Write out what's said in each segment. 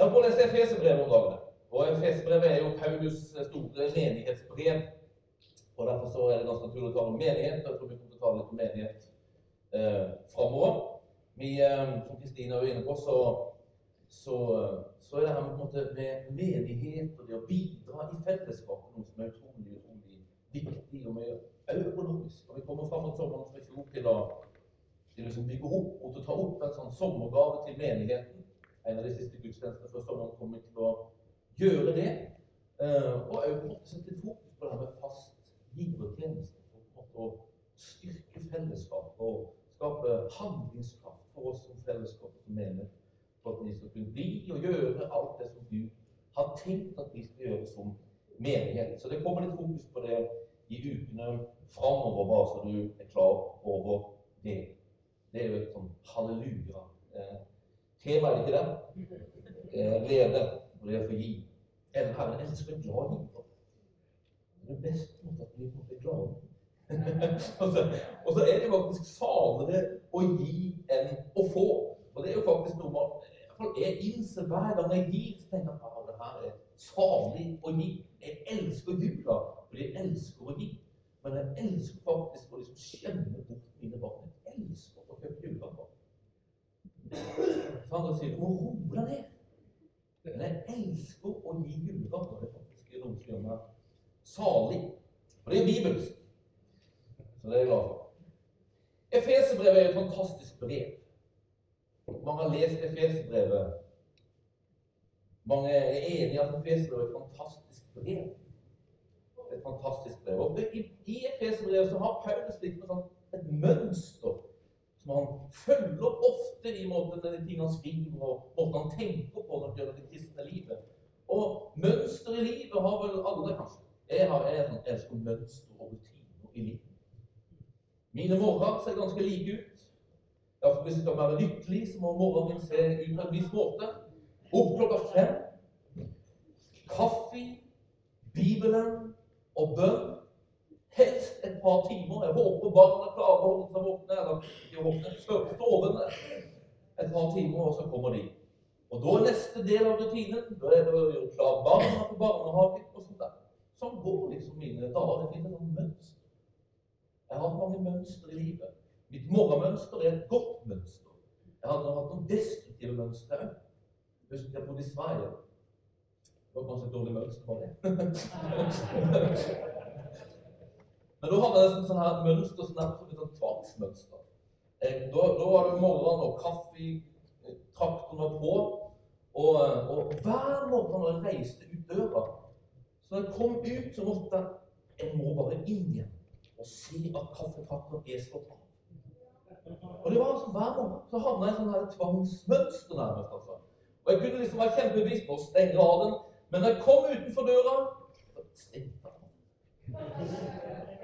Lest å lese Efeserbrevet om dagene. Og Efeserbrevet er jo Paulus store menighetsbrev. Og Derfor så er det ganske naturlig å tale om menighet. Jeg tror vi kommer til å tale litt om menighet eh, framover. Vi, eh, som Kristine er inne på, så, så, så, er det her med, på en måte, med menighet og det å bidra i fellesskapet noe som er utrolig, utrolig viktig. og mye økonomisk. Og vi kommer fram mot sommeren som i fjor til å, til liksom bygge opp og til å ta opp en sånn sommergave til menigheten. En av de siste gudstjenestene før sommeren kommer til å gjøre det. Eh, og òg sette fokus på det her med fast givertjeneste. For å styrke fellesskapet og skape handlingskraft for oss som fellesskap som mener For at vi skal kunne bli og gjøre alt det som Gud har tenkt at vi skal gjøre som menighet. Så det kommer litt fokus på det i ukene framover, bare så du er klar over det. Det er jo et sånn halleluja-tema, er det ikke det? Glede og det å få gi. Herren elsker en glad giver. Det er best måte at vi blir glade. og, så, er det faktisk salere å gi enn å få. Og det er jo faktisk noe man jeg innser hver gang jeg gir, så tenker jeg at det her er salig å gi. Jeg elsker jula fordi jeg elsker å gi. Men jeg elsker faktisk å liksom skjemme bort mine barn. Jeg elsker å kjøpe julegaver. Sandra sier du må roe deg ned. Jeg elsker å gi julegaver. Det er faktisk er som gjør meg salig. Og det er bibelsk. Så det er jeg glad for. Efeserbrevet er et fantastisk brev. Mange har lest Efeserbrevet. Mange er enig i at Efeserbrevet er et fantastisk brev et fantastisk brev. Og I, i Efeserbrevet så har Paulus litt med sånn et mønster som han følger ofte i måten denne ting han skriver, og måten han tenker på når det gjelder det kristne livet. Og mønster i livet har vel alle, kanskje. Jeg har en elsker mønster og rutiner i livet. Mine morgener ser ganske like ut. Derfor Hvis jeg skal være lykkelig, så må morgenen min se ut på en viss måte. Opp klokka fem. Kaffe, Bibelen, og bønn. Helst et par timer. Jeg håper barna klarer å holde seg våkne, eller de våkner sovende et par timer, og så kommer de. Og da er neste del av rutinen da er det å gjøre klar barna på barnehage og sånt der. Sånn går liksom mine dager. Det finnes noen mønster. Jeg har mange mønstre i livet. Mitt morgenmønster er et godt mønster. Jeg har hatt noen destruktive mønstre òg. Husker jeg bodde i Sverige. Det var kanskje et dårlig mønster for det. Men da hadde nesten sånn her mønster som er et sånn tvangsmønster. Da, da var det morgen og kaffe, traktoren var på. Og, og, hver morgen når jeg reiste ut døra Så når jeg kom ut, så måtte jeg Jeg må bare inn igjen og se at kaffetraktoren er slått av. Og det var altså hver morgen. Så havna jeg i sånn tvangsmønster nærmest. altså. Og jeg kunne liksom være kjempebevisst på å stenge av den men jeg kom utenfor døra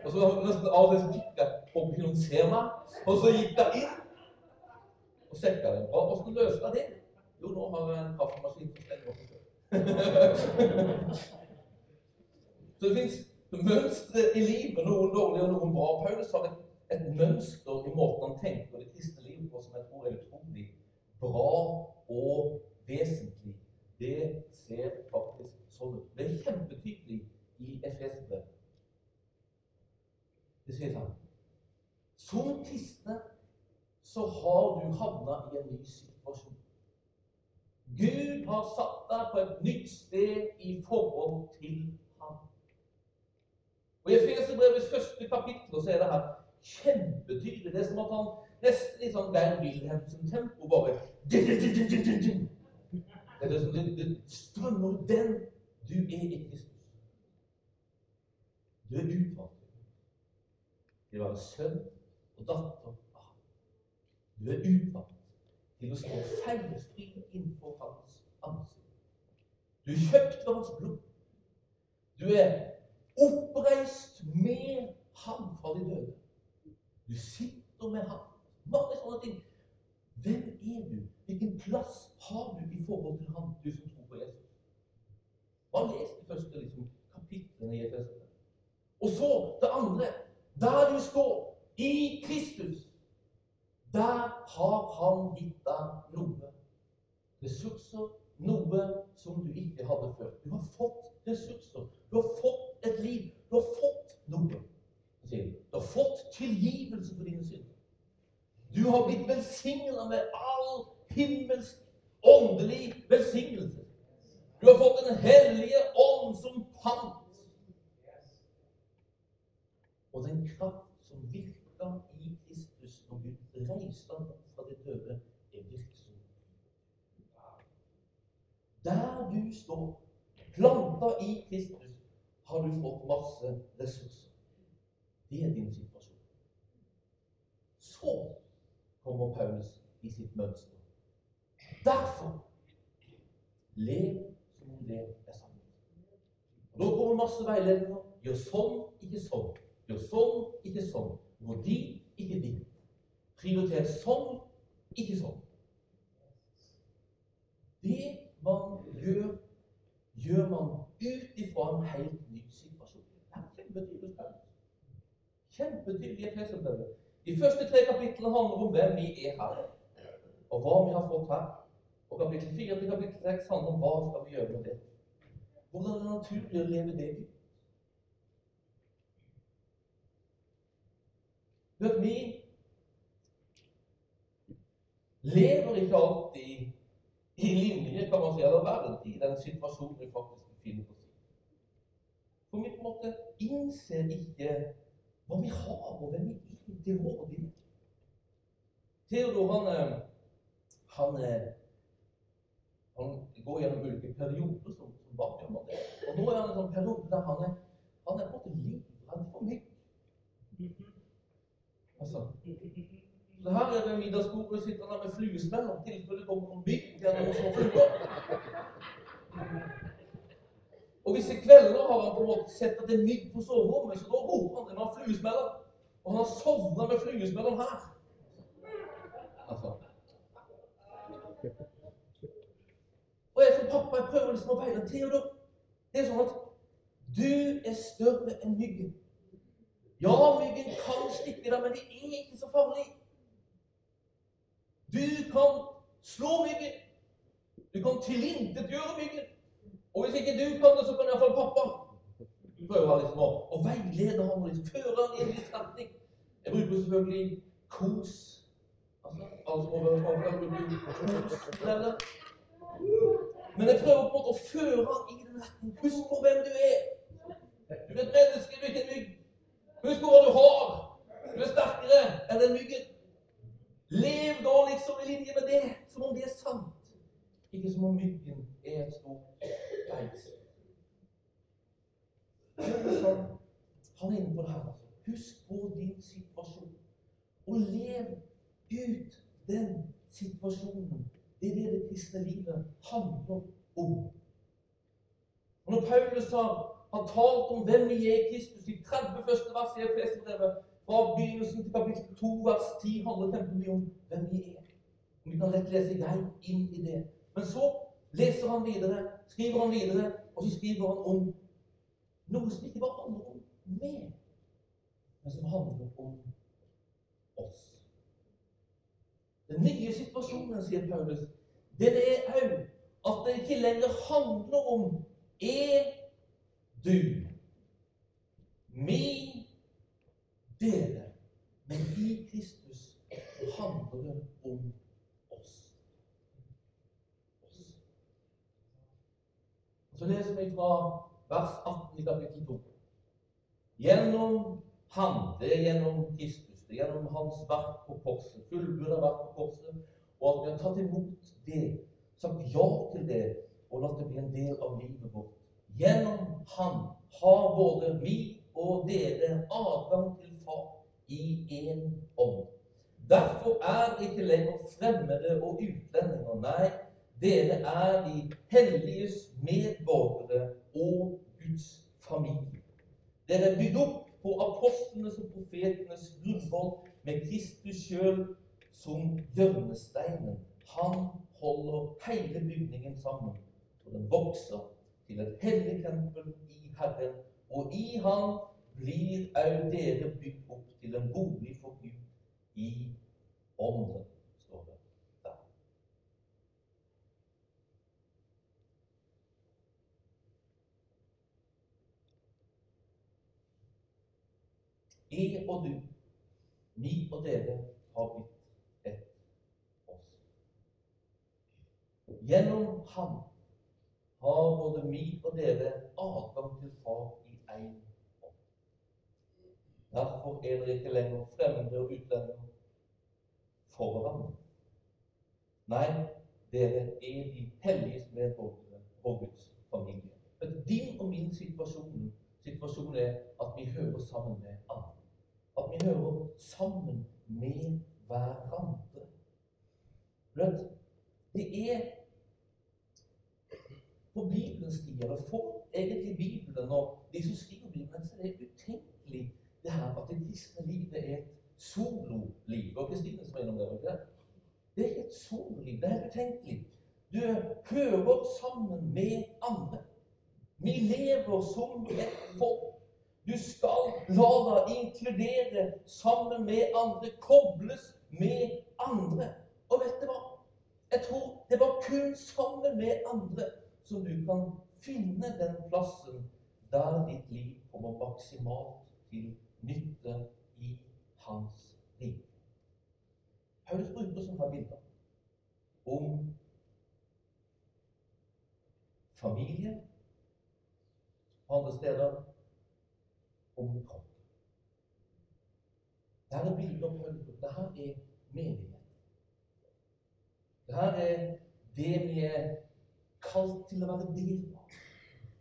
Og så nesten av og til kikket jeg på noen ser meg. Og så gikk jeg inn og sjekka den. Og åssen løste jeg det? Jo, nå har jeg en kaffemaskin som. Så det fins mønstre i livet, noen dårlige og noen bra. Paulus har et, et mønster i måten han tenker det kristne livet på som jeg tror er utrolig bra og vesentlig. Det ser faktisk sånn ut. Det er kjempetydelig i Efesbrevet. Det sier sånn Som kristne så har du havna i en ny situasjon. Gud har satt deg på et nytt sted i forhold til ham. Og I Efeserbrevets første kapittel så er det her kjempetydelig. Det er som at han nesten i sånn Geir Wilhelmsen-tempo bare det er som det, det strømmer den du er i Kristus. Du er utvalgt til å være sønn og datter av ham. Du er utvalgt til å stå feilfri innenfor hans ansikt. Du er kjøpt ved hans blod. Du er oppreist med ham fra de døde. Du sitter med ham. Mange sånne ting. Hvem er du? Hvilken plass har du i forhold til ham, du som tror på Jesus? Bare les de første liksom, kapitlene i Efeset. Og så det andre. Der du står, i Kristus, der har han gitt deg noe. Ressurser noe som du ikke hadde før. Du har fått ressurser. Du har fått et liv. Du har fått noe. Du har fått tilgivelse for dine synder. Du har blitt velsigna med all himmelsk, åndelig velsignelse. Du har fått Den hellige ånd som pant. Og den kraft som virka i Kristus når Gud reiste ham opp fra det døde, er virksom. Der du står, planta i Kristus, har du fått masse ressurser. Det er din situasjon. Så kommer Paulus i sitt mønster. Derfor lev som om det er sant. Nå kommer masse veiledninger. Gjør sånn, ikke sånn. Gjør sånn, ikke sånn. Gå dit, ikke dit. Prioriter sånn, ikke sånn. Det man gjør, gjør man ut ifra en helt ny situasjon. Det er kjempetydelig. Kjempetydelig i Efeserbrevet. De første tre kapitlene handler om hvem vi er her, og hva vi har fått her. Og kapittel 4 til kapittel 6 handler om hva skal vi gjøre med det. Hvordan er det naturlig å leve det ut? Vet, vi lever ikke alltid i linje kan man si, eller verden i den situasjonen vi faktisk befinner oss i. For vi på en måte innser ikke hva vi har, og hvem vi til rådighet. Theodor han, eh, han, eh, han går gjennom ulike perioder som, som barn. Og nå er han en sånn periode der han er, han er livredd for mygg. Altså, så her er det middagsbordet sitter der med fluesmell om tilfelle det kommer noen eller noen små fluer. Og visse kvelder har han på en måte sett at det er mygg på soverommet, så da roper han det var fluesmeller. Og han har sovna med fluesmelleren her. Altså. Og jeg som pappa jeg prøver liksom å veile Theodor. Det er sånn at du er større enn myggen. Ja, myggen kan stikke deg, men det er ikke så farlig. Du kan slå myggen. Du kan tilintetgjøre myggen. Og hvis ikke du kan det, så kan iallfall pappa. Prøver liksom å, å veilede ham og liksom føre ham i en viss retning. Jeg bruker selvfølgelig kos. Altså. Men jeg prøver på en måte å føre ham i den retningen. Husk på hvem du er. Du er et menneske, du er ikke en mygg. Hva du har. Du er sterkere enn den myggen. Lev da liksom i linje med det, som om det er sant. Ikke som om myggen er et stort. Sånn. Han er inne på det her. altså. Husk på din situasjon, og lev ut den situasjonen. Det er det det kristne livet handler om. Og Når Paulus har, har talt om hvem vi er i Kristus i 30 første vers i Efeserbrevet, fra begynnelsen til kapittel 2 vers 10 handler mye om hvem vi er. Vi kan lett lese deg inn i det. Men så leser han videre, skriver han videre, og så skriver han om noe som ikke bare handler om meg, men som handler om oss. Den nye situasjonen, sier Paulus, det det er òg at det ikke lenger handler om er du, min dere, men i Kristus handler det om oss. oss. Og Så leser vi fra vers 18 i kapittel 2. Gjennom Han, det er gjennom Kristus, det er gjennom Hans verk på korset, fullbyrda verk på korset, og at vi har tatt imot det, sagt ja til det, og latt det bli en del av livet vårt. Gjennom Han har både vi og dere adgang til Far i én ånd. Derfor er ikke lenger fremmede og utlendinger. Nei, dere er de helliges medborgere og Guds familie. Dere er bygd opp på apostlenes og profetenes grunnvoll med Kristus sjøl som hjørnesteinen. Han holder hele bygningen sammen, og den vokser til et hellig tempel i Herren, og i Han blir òg dere bygd opp til en bolig for Gud i ånden, står det der. Og du, vi og dere, har blitt ett oss. Gjennom Han har både vi og dere adgang til Far i én ånd. Derfor er dere ikke lenger fremmede og utlendinger for hverandre. Nei, dere er de helliges medborgere og Guds familie. Men din og min situasjon, situasjon er at vi hører sammen med andre. At vi hører sammen med hverandre. Det er på Bibelens tid, eller får egentlig Bibelen og de som skriver Bibelen, så er det utenkelig det her at det kristne livet er et sololiv. Og Kristine som er innom det, ikke? Det er ikke et sololiv. Det er utenkelig. Du hører sammen med andre. Vi lever som et folk. Du skal la deg inkludere sammen med andre, kobles med andre. Og vet du hva? Jeg tror det var kun sammen med andre som du kan finne den plassen der ditt liv kommer maksimalt til nytte i hans liv. Paulus bruker sånne bilder om familie, på andre steder om kropp. Det her er bilder på Det her er menighet. Det her er det vi er kalt til å være del av.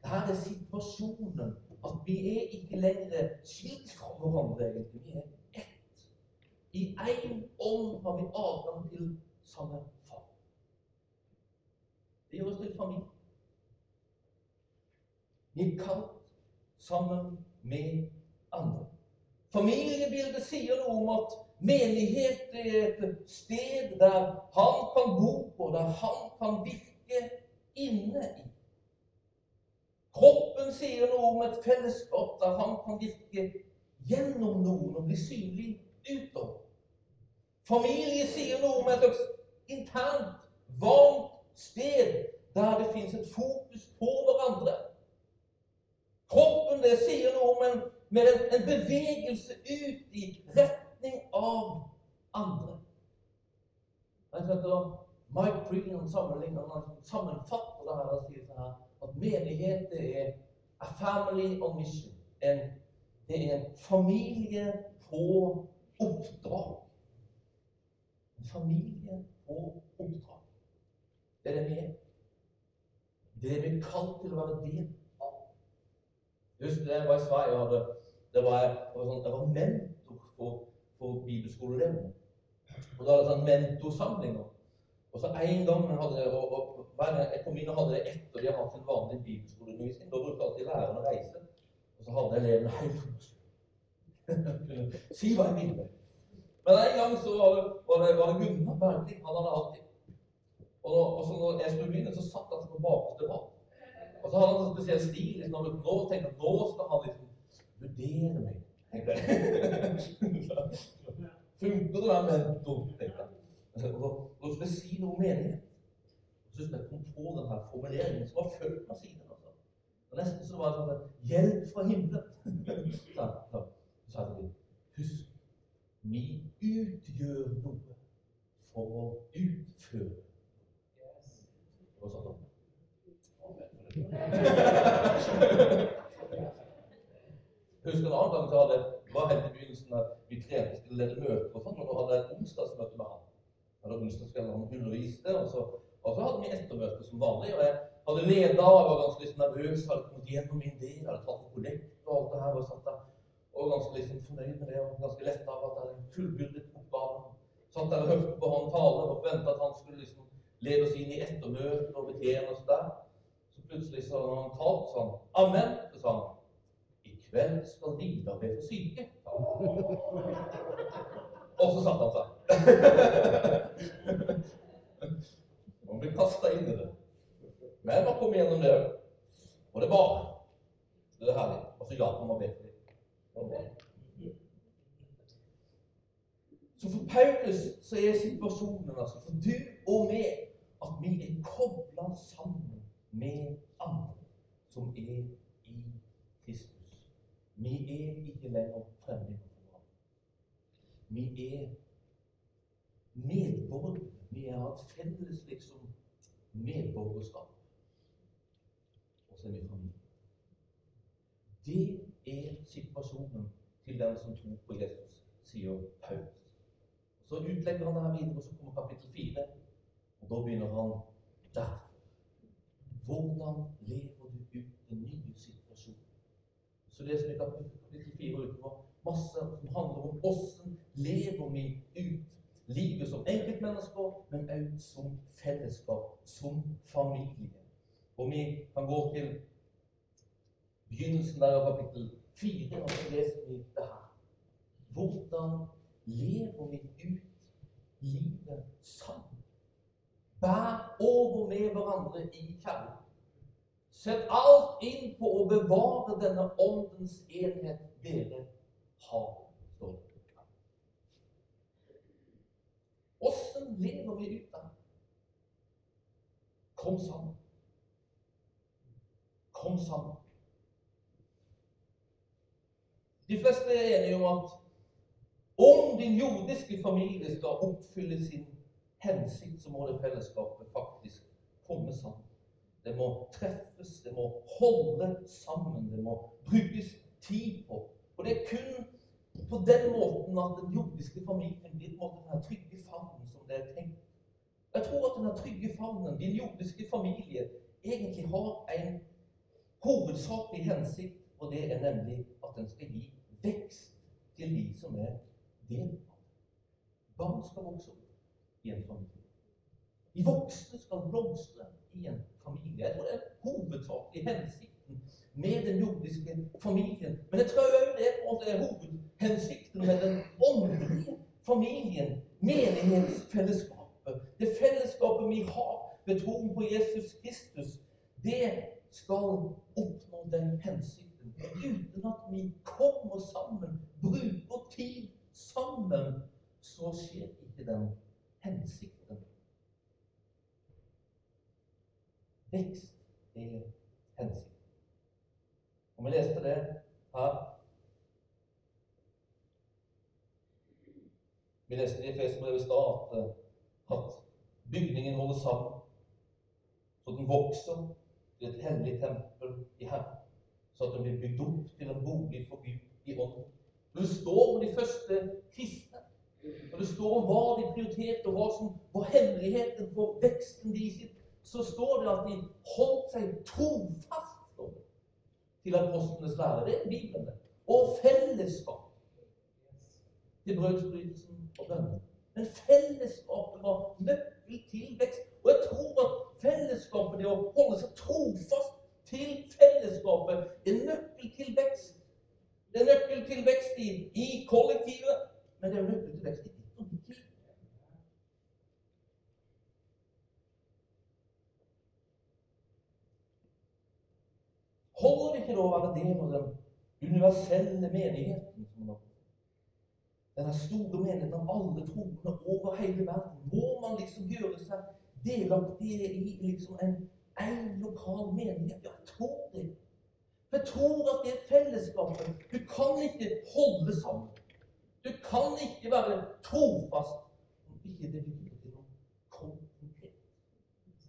Her er situasjonen. At vi er ikke lenger skilt fra hverandre, egentlig. Vi er ett. I én ånd har vi adgang til samme far. Det gjør oss til familie. Vi er kalt sammen med andre. Familiebildet sier noe om at menighet er et sted der han kan bo, og der han kan virke inne i. Kroppen sier noe om et fellesskap der han kan virke gjennom noen og bli synlig utover. Familie sier noe om et internt, varmt sted der det fins et fokus på hverandre. Kroppen det sier noe om en, med en, en, bevegelse ut i retning av andre. Tror Mike Pregan sammenfatter det her og sier her, at menighet er a family on mission. En, det er en familie på oppdrag. En familie på oppdrag. Det er det vi er. Det er vi kalt til å være del jeg husker jeg var i Sverige og hadde, det var, jeg, sånn, var mentor på, på bibelskolen. Og da hadde jeg sånn mentorsamlinger. Og så en gang hadde jeg, og, og, jeg kom inn og hadde det etter de hadde hatt sin vanlige bibelskoleundervisning. Da brukte alltid læreren å reise. Og så hadde elevene helt Si hva jeg ville. Men en gang så var det, var det, var det Gunnar Bergli. Han hadde alltid Og, og så når jeg skulle begynne, så satt han på bakerste rad. Og så hadde han en spesiell stil. Liksom, når nå tenkte jeg, nå skal han liksom vurdere meg. Funker det der mentor? tenkte jeg. Og skal skulle jeg si noe om menighet. Så jeg kom på denne formuleringen som var fulgt med siden. Altså. var nesten så var det sånn Hjelp fra himmelen! så, sa de Husk, vi utgjør noe for å utføre. Og sånn. Husker en annen gang så hadde var helt i begynnelsen at vi trente til lede møter og sånn, og da hadde jeg et onsdagsmøte med han. Jeg hadde onsdagskveld han underviste, og så, og så hadde vi ettermøte som vanlig. og jeg hadde leda jeg var ganske liksom nervøs, hadde kommet gjennom min del, hadde tatt kollekt og alt det her. Og satt der og ganske liksom fornøyd med det og ganske letta av at jeg en fullbyrdet oppgaven. Satt der og hørte på han tale og forventa at han skulle liksom lede oss inn i ettermøtet og betjene oss der Så plutselig så hadde han talt sånn Amen. Så sa han I kveld skal Vidar bli for syke. Og så satte han seg. Man blir kasta inn i det. Men man kom gjennom det òg. Og det var Det er herlig. Og så hjalp å be for. Så for Paulus så er situasjonen altså for du og meg at vi er kobla sammen med andre som er i Kristus. Vi er ikke lenger fremmede felles liksom medborgerskap. Og så er vi familie. Det er situasjonen til den som tror på Jesus, sier Paulus. Så utlegger han det her videre, og så kommer kapittel 4. Og da begynner han der. Hvordan lever du ut den nye situasjonen? Så leser vi kapittel 4 utover. Masse som handler om hvordan lever vi ut livet som enkeltmennesker, men også som fellesskap, som familie. Og vi kan gå til begynnelsen der av kapittel 4, og så leser vi det her. Hvordan lever vi ut livet sammen? Bær over med hverandre i kjærlighet. Sett alt inn på å bevare denne åndens enhet dere har. står det. Åssen lever ut av Kom sammen. Kom sammen. De fleste er enige om at om din jordiske familie skal oppfylle sin hensikt, så må det fellesskapet faktisk komme sammen. Det må treffes, det må holde sammen, det må brukes tid på. Og det er kun på den måten at den jordiske familien blir på den trygge favnen som det er tenkt. Jeg tror at denne trygge favnen, din jordiske familie, egentlig har en hovedsakelig hensikt, og det er nemlig at den skal gi vekst til de som er del Barn skal vokse opp i en familie. De voksne skal blomstre i en familie. Jeg tror det er hovedsakelig hensikten med den jordiske familien. Men jeg tror òg det er hovedhensikten med den åndelige familien. Menighetsfellesskapet. Det fellesskapet vi har ved troen på Jesus Kristus, det skal oppnå den hensikten. Uten at vi kommer sammen, bruker tid sammen, så skjer ikke den hensikten. Vekst er hensikten. Og vi leste det her. Vi leste det i Efesbrevet i stad at, at bygningen holder sammen, så den vokser til et hellig tempel i Herren, så at den blir bygd opp til en bolig for Gud i ånden. Når det står om de første kristne, når det står om hva de prioriterte, og hva som var hemmeligheten for veksten de sitt, så står det at de holdt seg trofast til apostlenes lærere, er Bibelen. Og fellesskap til brødsbrytelsen og bønnen. Men fellesskapet var nøkkel til vekst. Og jeg tror at fellesskapet, det å holde seg trofast til fellesskapet, er nøkkel til vekst. Det er nøkkel til vekst i, i kollektivet, men det er nøkkel til vekst i ditt og mitt liv. Holder det ikke lov å være del av den universelle menigheten? Denne store menigheten av alle troende over hele verden. Må man liksom gjøre seg delaktig i liksom en, en lokal menighet? Ja, jeg tror det. For jeg tror at det er fellesskapet Du kan ikke holde sammen. Du kan ikke være trofast om ikke det blir til noe konkret.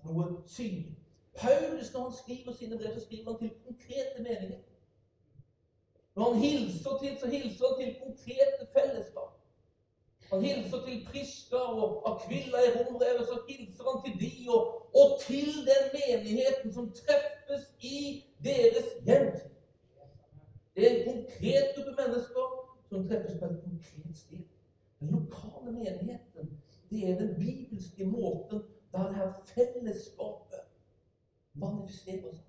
Noe synlig. Paulus, når han skriver sine brev, så skriver han til konkrete meninger. Når han hilser til, så hilser han til konkrete fellesskap. Han hilser til Priska og Akvilla i rombrevet, så hilser han til de og, og til den menigheten som treffes i deres hjem. Det er en konkret gruppe mennesker som treffes på et konkret sted. Den lokale menigheten, det er den bibelske måten der det her fellesskapet manifesterer seg.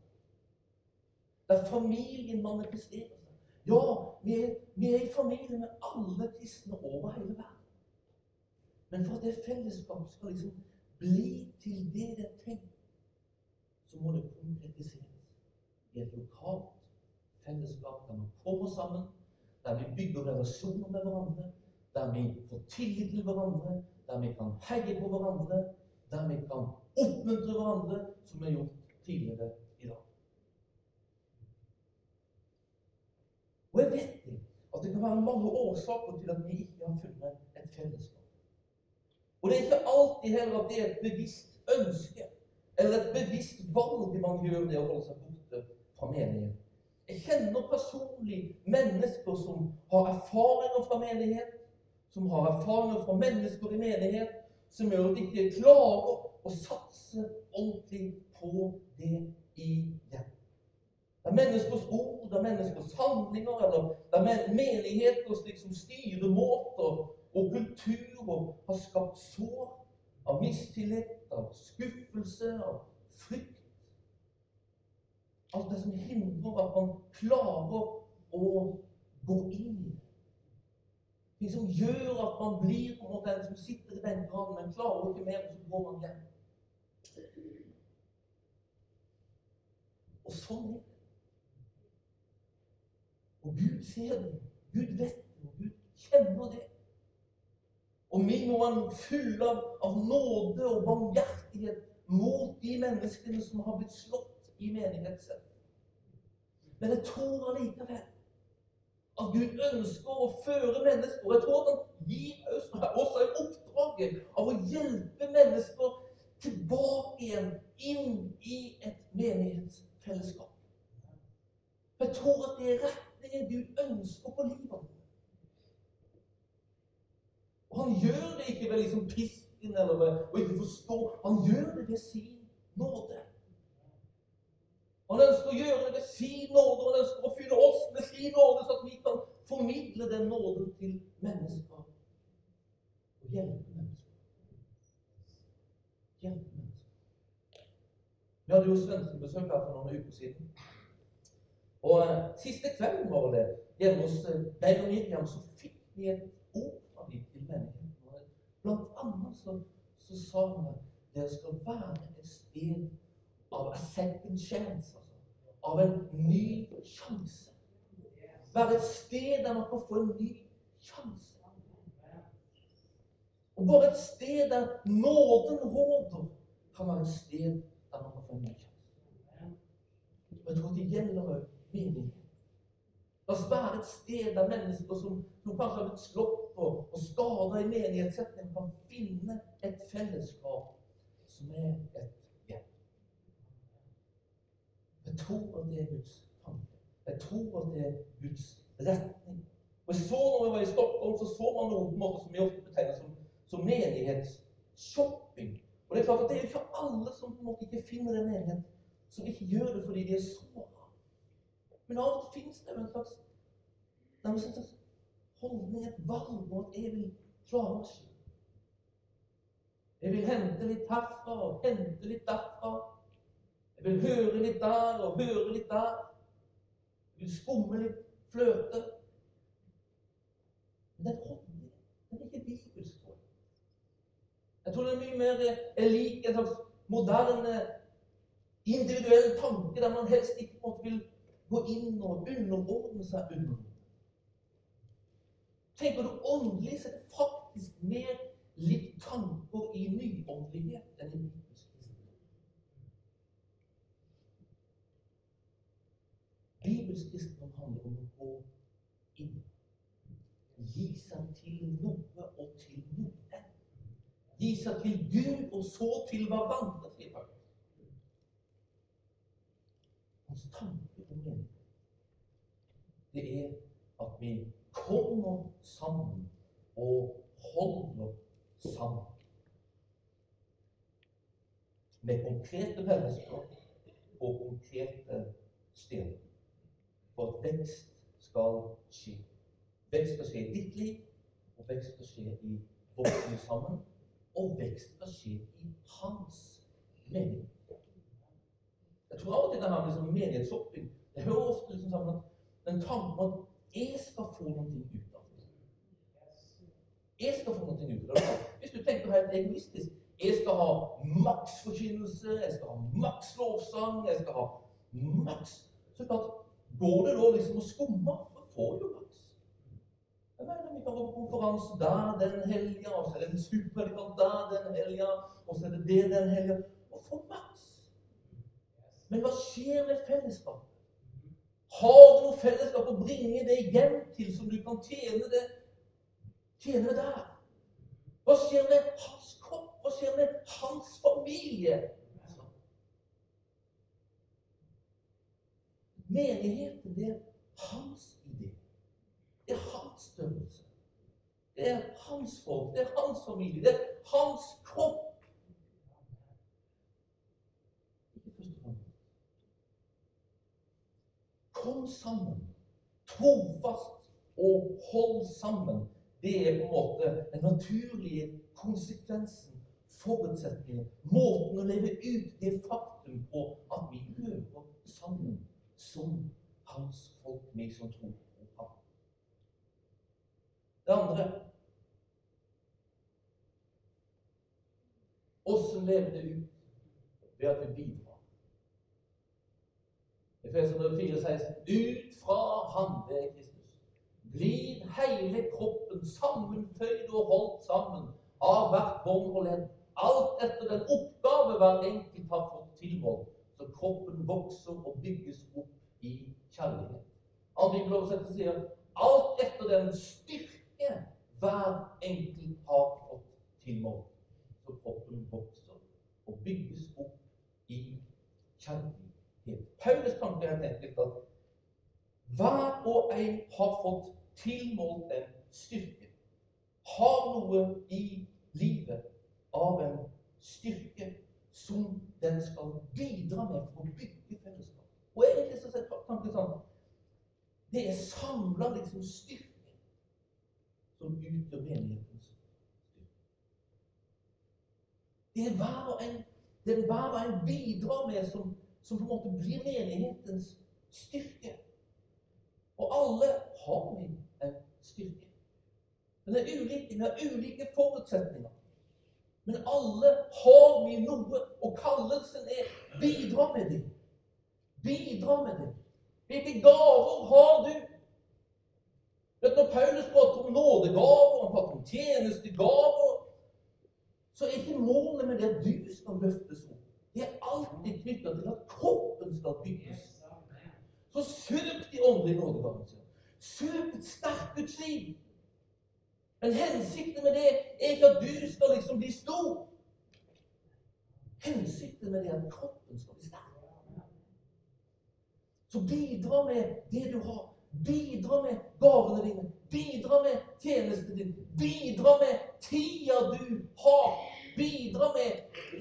Der familien manifesterer seg. Ja, vi er, vi er i familie med alle kristne over hele verden. Men for at det fellesskapet skal liksom bli til det det er tenkt, så må det konkretiseres i et lokalt fellesskap der man kommer sammen, der vi bygger relasjoner med hverandre, der vi får tillit til hverandre, der vi kan heie på hverandre, der vi kan oppmuntre hverandre, som vi har gjort tidligere i dag. Og jeg vet at det kan være mange årsaker til at vi ikke har funnet et fellesskap. Og det er ikke alltid heller at det er et bevisst ønske eller et bevisst valg man gjør det å holde seg borte fra menigheten. Jeg kjenner personlig mennesker som har erfaringer fra menighet, som har erfaringer fra mennesker i menighet, som gjør at de ikke klarer å satse ordentlig på det igjen. Det er menneskers ord, det er menneskers handlinger, eller det er menigheters liksom styremåter og kulturer har skapt sår av mistillit, av skuffelse, av frykt. Alt det som hindrer at man klarer å gå inn. Ting som gjør at man blir på en måte den som sitter i den benkeradene, men klarer ikke mer, og så går man hjem. Og sånn er det. Og Gud ser det. Gud vet det. Og Gud kjenner det. Og vi må være fulle av, av nåde og barmhjertighet mot de menneskene som har blitt slått i menigheten. Men jeg tror allikevel at Gud ønsker å føre mennesker. Og Jeg tror at han gir oss også oppdraget av å hjelpe mennesker tilbake igjen inn i et menighetsfellesskap. Jeg tror at det er retningen Gud ønsker på livet. Og han gjør det ikke ved liksom pisken eller ved å ikke forstå. Han gjør det ved sin nåde. Han ønsker å gjøre det ved sin nåde, og han ønsker å fylle oss med sin nåde, så at vi kan formidle den nåden til mennesker. Hjelpe mennesker. Hjelpe. Vi hadde jo svenskebesøk her for noen uker siden. Og eh, siste kvelden var det hjemme hos eh, Geir og Miriam, så fikk vi et ord vi til menigheten. Blant annet så, så sa han at dere skal være et sted av a second chance. Altså. Av en ny sjanse. Være et sted der man kan få en ny sjanse. Og bare et sted der nåden råder, kan være et sted der man jeg tror det gjelder òg menigheten. La være et sted der mennesker som, kanskje har blitt slått på og skada i menighetssetning, kan finne et fellesskap som er et hjem. Jeg tror at det er Guds tanke. Jeg tror at det er Guds retning. Og jeg så Når vi var i Stockholm, så så man noe på en måte som vi ofte betegner som, som menighetsshopping. Og det er klart at det er ikke alle som på en måte ikke finner en menighet, som ikke gjør det fordi de er såra. Men av og til finnes det en slags, en slags holdning, et valg og at jeg vil klare meg selv. Jeg vil hente litt herfra og hente litt derfra. Jeg vil høre litt der og høre litt der. Jeg vil skumme litt fløte. Men den den er ikke bibelsk. Tror jeg. Jeg tror det er mye mer er lik en slags moderne, individuell tanke der man helst ikke vil gå inn og underordne seg under. Tenker du åndelig, det faktisk mer litt tanker i nyåndelighet enn i bibelsk. Bibelsk handler om å gå inn. Gi seg til noe og til noe. Gi seg til Gud og så til hverandre, sier Paulus. Hans tanke om det, det er at vi kommer sammen og holder sammen. Med konkrete mennesker og konkrete steder. For at vekst skal skje. Vekst skal skje i ditt liv, og vekst skal skje i vårt liv sammen. Og vekst skal skje i hans mening. Jeg tror til det her med liksom menighetsshopping Det hører ofte liksom sammen den tanken at jeg skal få noe ut av det. Jeg skal få noe ut av det. Hvis du tenker helt egoistisk Jeg skal ha maks forkynnelse, jeg skal ha maks lovsang, jeg skal ha maks Så klart, går det da liksom å skumme, så får du maks. Jeg det Vi kan gå på konferanse der den helga, og så er det en superpredikant der den helga, og så er det det den helga. Og få maks. Men hva skjer med fellesskapet? Har du noe fellesskap å bringe det hjem til, som du kan tjene det tjene der? Hva skjer med hans kropp? Hva skjer med hans familie? Menigheten, det er hans idé. Det er hans størrelse. Det er hans folk, det er hans familie, det er hans kropp. Kom sammen, trofast og hold sammen. Det er på en måte den naturlige konsekvensen, forutsetningen, måten å leve ut det faktum på at vi hører sammen som hans folk, meg som tror. Det andre Åssen lever det ut ved at vi bidrar? Efeser 4, 16. Ut fra Han, det er Kristus, blir hele kroppen sammenføyd og holdt sammen av hvert bånd og ledd, alt etter den oppgave hver enkelt har fått tilmålt, så kroppen vokser og bygges opp i kjærlighet. All bibeloversettelse sier alt etter den styrke hver enkelt har fått tilmålt, så kroppen vokser og bygges opp i kjærlighet. Paulus tanke er enkelt at hver og en har fått tilmålt den styrke. Har noe i livet av en styrke som den skal bidra med for å bygge fellesskap. Og egentlig så er tanken sånn Det er samla liksom styrke som utgjør menighetens styrke. Det er hver og en, det er hver og en bidrar med, som, som på en måte blir menighetens styrke. Og alle har vi en styrke. Det er ulike, vi har ulike forutsetninger. Men alle har vi noe, og kallelsen er 'bidra med dem'. Bidra med det. Hvilke gaver har du? Når Paulus prater om nådegaver, han prater om tjenestegaver, så er ikke målet med det du skal løftes opp. Det er alltid knytta til at kroppen skal bygges. Så søk de åndelige nådegavene. Søk et sterkt Guds. Men hensikten med det er ikke at du skal liksom bli stor. Hensikten med det er at kroppen skal bli sterk. Så bidra med det du har. Bidra med gavene dine. Bidra med tjenesten din. Bidra med tida du har. Bidra med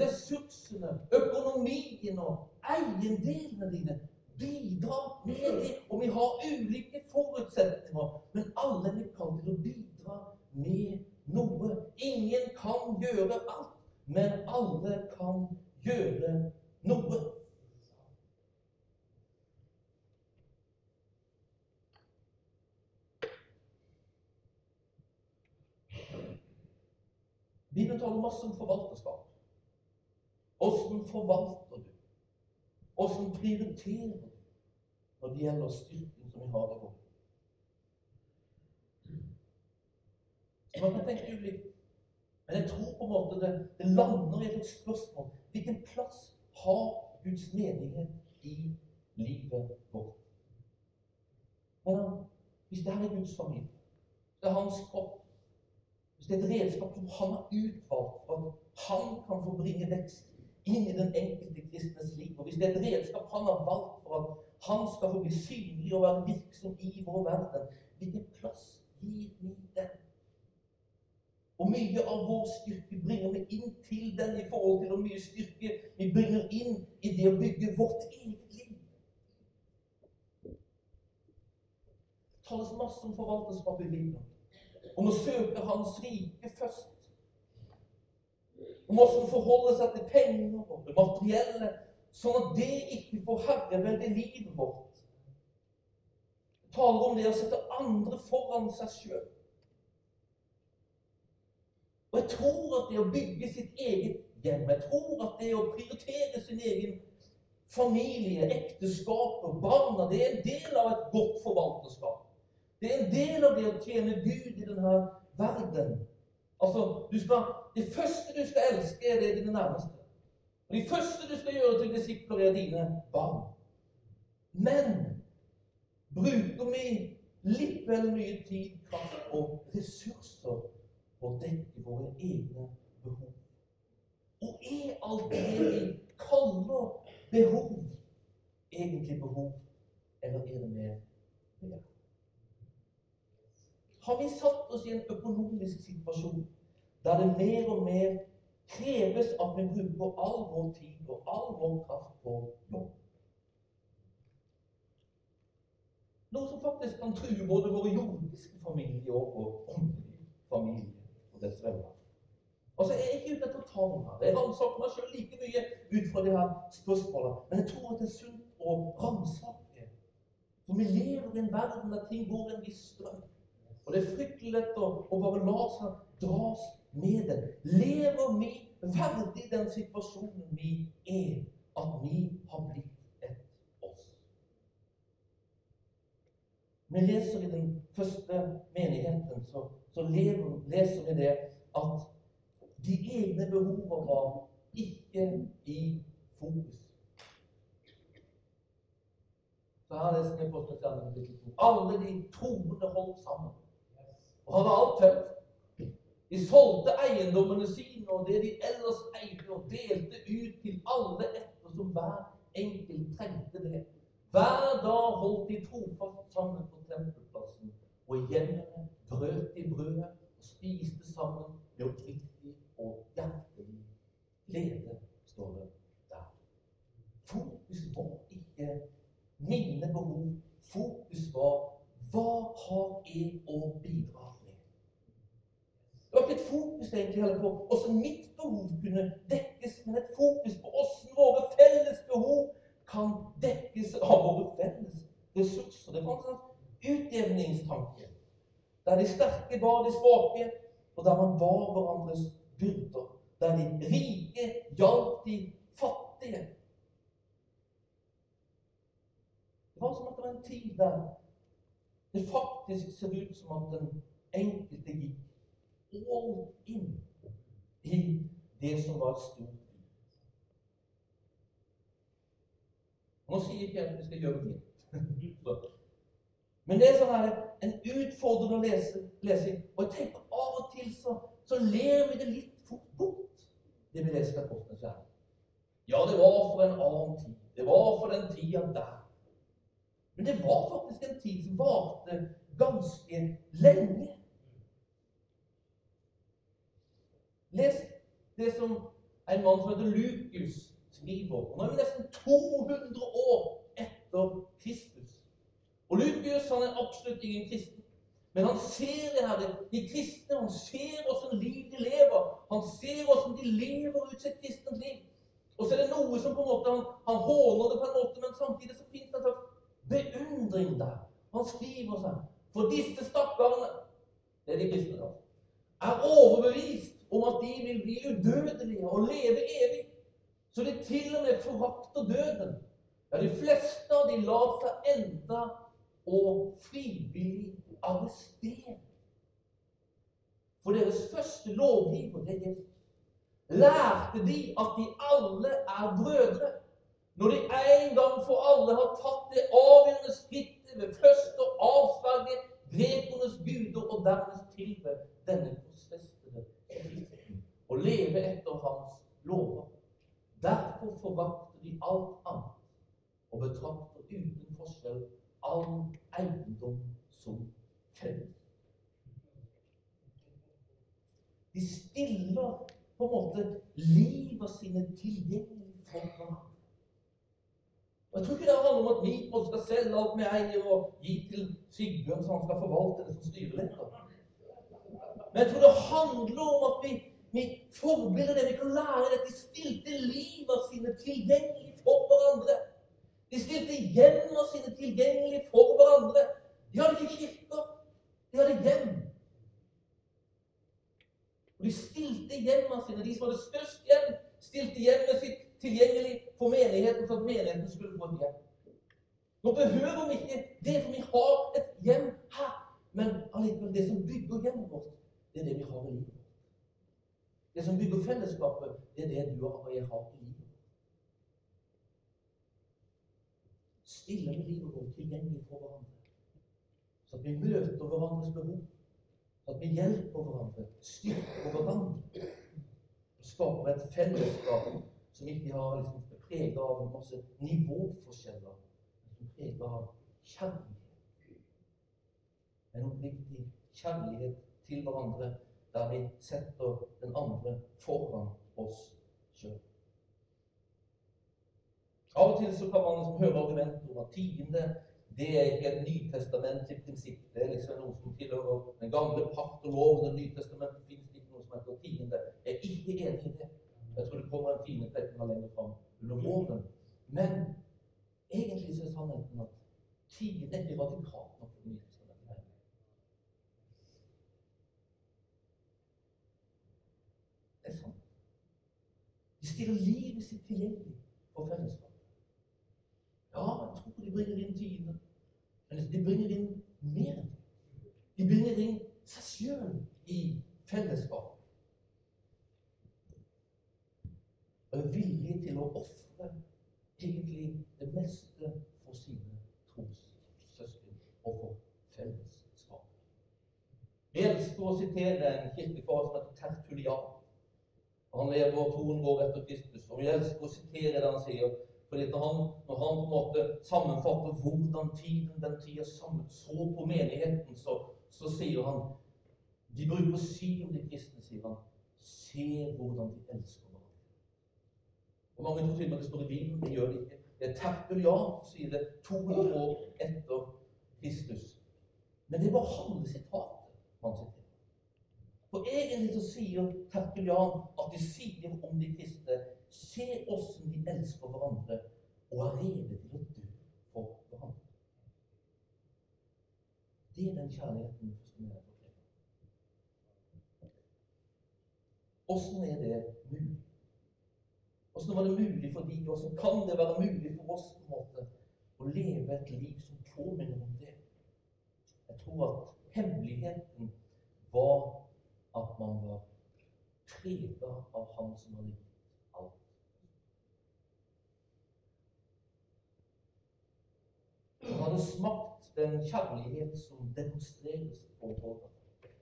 ressursene, økonomien og eiendelene dine. Bidra med det. Og vi har ulike forutsetninger, men alle vi kan til å bidra med noe. Ingen kan gjøre alt, men alle kan gjøre noe. Bibelen taler masse om forvalterskap. Åssen forvalter du? Åssen prioriterer du når det gjelder styrken som vi har i hånden? Man kan tenke ulikt. Men jeg tror på en måte det, det lander i et spørsmål. Hvilken plass har Guds menighet i livet vårt? hvis det her er Guds familie, det er hans kropp det er et redskap som han har utvalgt for at han kan få bringe vekst inn i den enkelte kristnes liv, og hvis det er et redskap han har valgt for at han skal få bli synlig og være virksom i vår verden, hvilken plass gir vi den? Og mye av vår styrke bringer vi inn til den i forhold til hvor mye styrke vi bringer inn i det å bygge vårt eget liv. Det tales masse om forvalterskap i Bibelen om å søke Hans rike først. Om hvordan forholde seg til penger og det materielle, sånn at det ikke får herrevelde livet vårt. Det taler om det å sette andre foran seg sjøl. Og jeg tror at det å bygge sitt eget hjem, jeg tror at det å prioritere sin egen familie, ekteskap og barna, det er en del av et godt forvalterskap. Det er en del av det å tjene Gud i denne verden. Altså, skal, Det første du skal elske, er det dine nærmeste. Og De første du skal gjøre til disipler, er dine barn. Men bruker vi litt vel mye tid, kraft og ressurser på å dekke våre egne behov? Og er alt det vi kaller behov, egentlig behov, eller er det mer? Har vi satt oss i en økonomisk situasjon der det mer og mer kreves at vi bruker all vår tid og all vår kraft på jobb? Noe som faktisk kan true både våre jordiske familier og vår åndelige familie og dets venner. Altså, Jeg er ikke ute etter å ta noen her. Jeg ransaker meg sjøl like mye ut fra de her spørsmålene. Men jeg tror at det er sunt å ransake. For vi lever i en verden der ting går en viss strøm. Og det er fryktelig lett å, å bare la seg dras med den. Lever vi verdig den situasjonen vi er, at vi har blitt et oss? Vi leser i den første menigheten så, så lever, leser vi det at de egne behovene var ikke i fokus. Så her leser vi på Alle de troende holdt sammen og hadde alt tømt. De solgte eiendommene sine og det de ellers eide, og delte ut til alle ettersom hver enkelt trengte det. Hver dag holdt de trofast sammen på tempelplassen, og i hjemmene brøt de brødet og spiste sammen med oppriktig og hjertelig glede, står det der. Fokus var ikke mine behov. Fokus var hva har jeg å bidra? Det var ikke et fokus egentlig heller på hvordan mitt behov kunne dekkes, men et fokus på hvordan våre felles behov kan dekkes av våre felles ressurser. Det fantes en utjevningstanke der de sterke bar de svake, og der man bar hverandres byrder. Der de rike hjalp de fattige. Det var som at det var en tid der det faktisk ser ut som at den enkelte gikk all in i det som var et stort Nå sier ikke jeg at vi skal gjøre det. Men det er sånn her, en utfordrende lese, lesing. Og jeg tenker av og til så, så ler vi det litt fort bort, det vi leser Apostelens gjerning. Ja, det var for en annen tid. Det var for den tida der. Men det var faktisk en tid som varte ganske lenge. Les det som en mann som heter Lukus skriver. Og nå er vi nesten 200 år etter Kristus. Og Lukus han er absolutt ingen kristen. Men han ser det her, de kristne. Han ser åssen liv de lever. Han ser åssen de lever ut sitt kristent liv. Og så er det noe som på en måte, han, han håner det på en måte, men samtidig så fins det en slags beundring der. Han skriver sånn For disse stakkarene, det er de kristne, da, er overbevist om at de vil bli udødelige og leve evig. Så de til og med forakter døden. Ja, de fleste av de lar seg enda og frivillig arrestere. For deres første lovgiver, det er. Lærte de at de alle er brødre. Når de en gang for alle har tatt det avgjørende skrittet ved først å avsverge grekernes guder og deres tilbud denne og leve etter hans lover. Derfor forakter de alt annet og betrakter uten forskjell all eiendom som felles. De stiller på en måte livet sine tilgjengelig for hverandre. Jeg tror ikke det handler om at vi skal selge alt vi eier og gi til Sigbjørn, så han skal forvalte det som styreleder. Men jeg tror det handler om at vi vi forbilder det. Vi kan lære det. De stilte livet sine tilgjengelig for hverandre. De stilte hjemmene sine tilgjengelig for hverandre. De hadde ikke kirker. De hadde hjem. Og de stilte hjemmene sine, de som hadde størst hjem, stilte hjemmet sitt tilgjengelig for menigheten, for at menigheten skulle få et hjem. Nå behøver vi ikke det, for vi har et hjem her. Men allikevel, det som bygger hjemmet vårt, det er det vi har i livet. Det som bygger fellesskapet, det er det du og jeg har i livet. Stille med livet vårt tilgjengelig for hverandre. Så at vi møter hverandres behov. Så at vi hjelper hverandre, styrker hverandre. Og skaper et fellesskap som ikke har liksom, preget av masse nivåforskjeller, men som preget av kjærlighet. En oppriktig kjærlighet til hverandre der vi setter den andre foran oss sjøl. Av og til så kan man høre argumenter om at tiende det er ikke et nytestamentlig prinsipp. Det er liksom noe som tilhører den gamle pakt og loven. Det nytestamentet fins ikke noe som heter tiende. Jeg er ikke enig i det. Jeg tror det kommer en time tretten lenger fram under våren. Men egentlig så er sannheten at tiende er radikalt nok Det nye testamentet. Det er sant. Stiller livet sitt tilgjengelig for fellesskap. Ja, jeg tror de bringer inn tiende. Men de bringer inn mer. De bringer inn seg sjøl i fellesskap. Og er villige til å ofre egentlig det meste for sine trossøsken og for fellesskap. Jeg elsker å sitere en kirkefar som heter Tertulian. Han lever 200 år etter Kristus. Og jeg elsker å sitere det han sier. Fordi han, når han, på en måte sammenfatter hvordan tiden den tida så på menigheten, så, så, sier han De bruker å si om de kristne, sier han, se hvordan de elsker hverandre. Og Mange tror til og med det står i Bibelen. Det gjør det ikke. Det er terpel, ja, sier det 200 år etter Kristus. Men det var halve sitatet han siterer. For egentlig så sier Tertulian at de sier om de kristne Se åssen de elsker hverandre og er rede til å dø for hverandre. Det er den kjærligheten som er fortjener. Åssen er det mulig? Åssen var det mulig for de, og kan det være mulig for oss på en måte å leve et liv som påminner om det? Jeg tror at hemmeligheten var at man var prega av Han som hadde gitt alt. Han hadde smakt den kjærlighet som demonstreres på Golgata.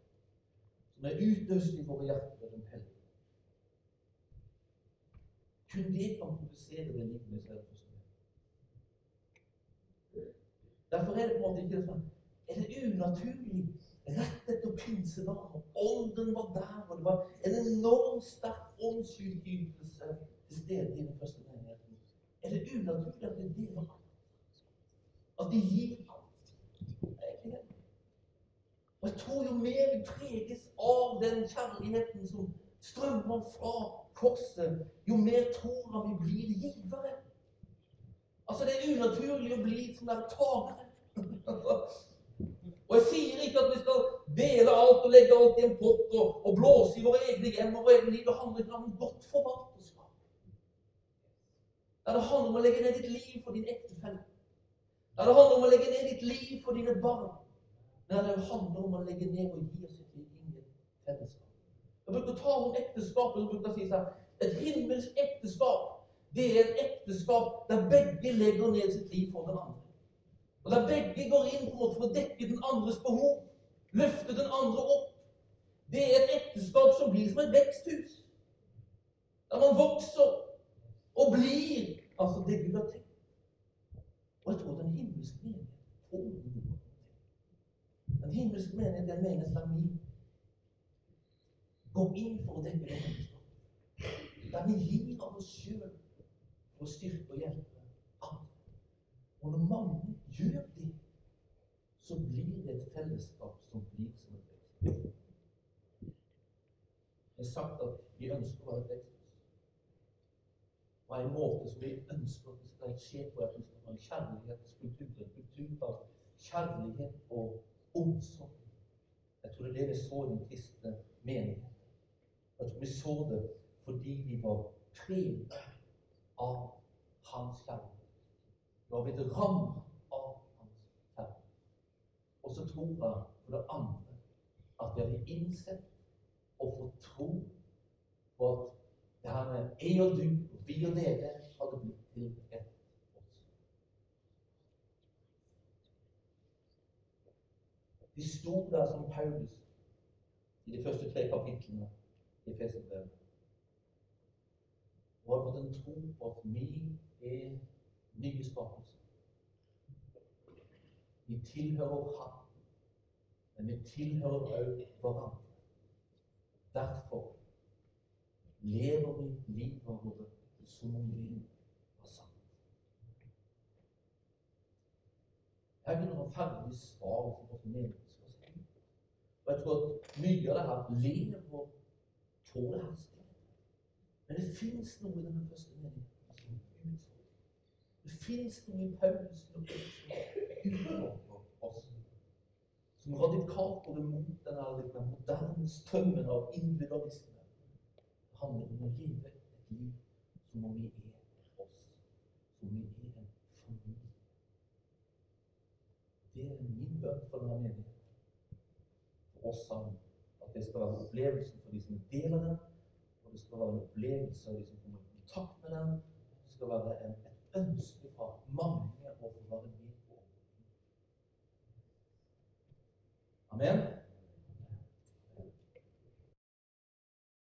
Som er utøst i våre hjerter ved Den hellige. Kun det kan produsere det livet med skal Derfor er det på en måte ikke sånn Er det unaturlig rett etter pinsedagen? Ånden var der, og det var en enormt sterk åndsutgytelse til stede i den første menigheten. Er det unaturlig at det er det at de gir alt. Og jeg tror jo mer vi preges av den kjærligheten som strømmer fra korset, jo mer tror han vi blir givere. Altså, det er unaturlig å bli som der tagere. og jeg sier ikke at vi skal dele alt og legge alt i en pott og, og blåse i våre egne hjem og våre egne liv. Det handler ikke om godt forvalterskap. Det handler om å legge ned ditt liv for din ektefelle. Det handler om å legge ned ditt liv for dine barn. Men det handler om å legge ned og gi oss et liv inn i fellesskap. Jeg bruker å ta om ekteskapet og bruker å si sånn Et himmelsk ekteskap det er et ekteskap der begge legger ned sitt liv for den andre. Og Der begge går inn på en måte for å dekke den andres behov. Løfte den andre opp. Det er et ekteskap som blir som et veksthus. Der man vokser og blir altså det Gud har tenkt. Og jeg tror den himmelske menighet. Den himmelske menighet er en menighet der vi går inn for å dekke det ekteskapet. Der vi gir av oss sjøl for å styrke og hjelpe andre. Og når mange gjør det, så blir det et fellesskap som blir som et vekst. Det er sagt at vi ønsker å være et veksthus. Og en måte som vi ønsker at det skal skje på, at vi skal en kjærlighetskultur, en kultur av kjærlighet og omsorg. Jeg tror det er det vi så i den kristne menigheten. Jeg tror vi så det fordi vi var preget av hans kjærlighet. Vi var blitt rammet Og så tror jeg for det andre at vi hadde innsett og fått tro på at det her med jeg og du, og vi og dere, hadde blitt til et De sto der som Paulus i de første tre kapitlene i Feserbrevet. og har fått en tro på at vi er nye skapelser. Vi tilhører Han, men vi tilhører også hverandre. Derfor lever vi livet vårt som om vi var sammen. Jeg begynner å ha ferdig svar på skal si. Og jeg tror at mye av det her lever på det her. Men det fins noe i denne første. Det fins ingen Paulus som radikalt går imot den moderne strømmen av individualisme. Det handler om å leve et liv som om vi er oss. Som om vi er en familie. Det er min bønn for denne menigheten. For oss sammen. At det skal være opplevelsen for de som er del av den. Og det skal være en opplevelse av de som kommer i kontakt med den. Det skal være en, et ønske fra mange å få være med på. Amen.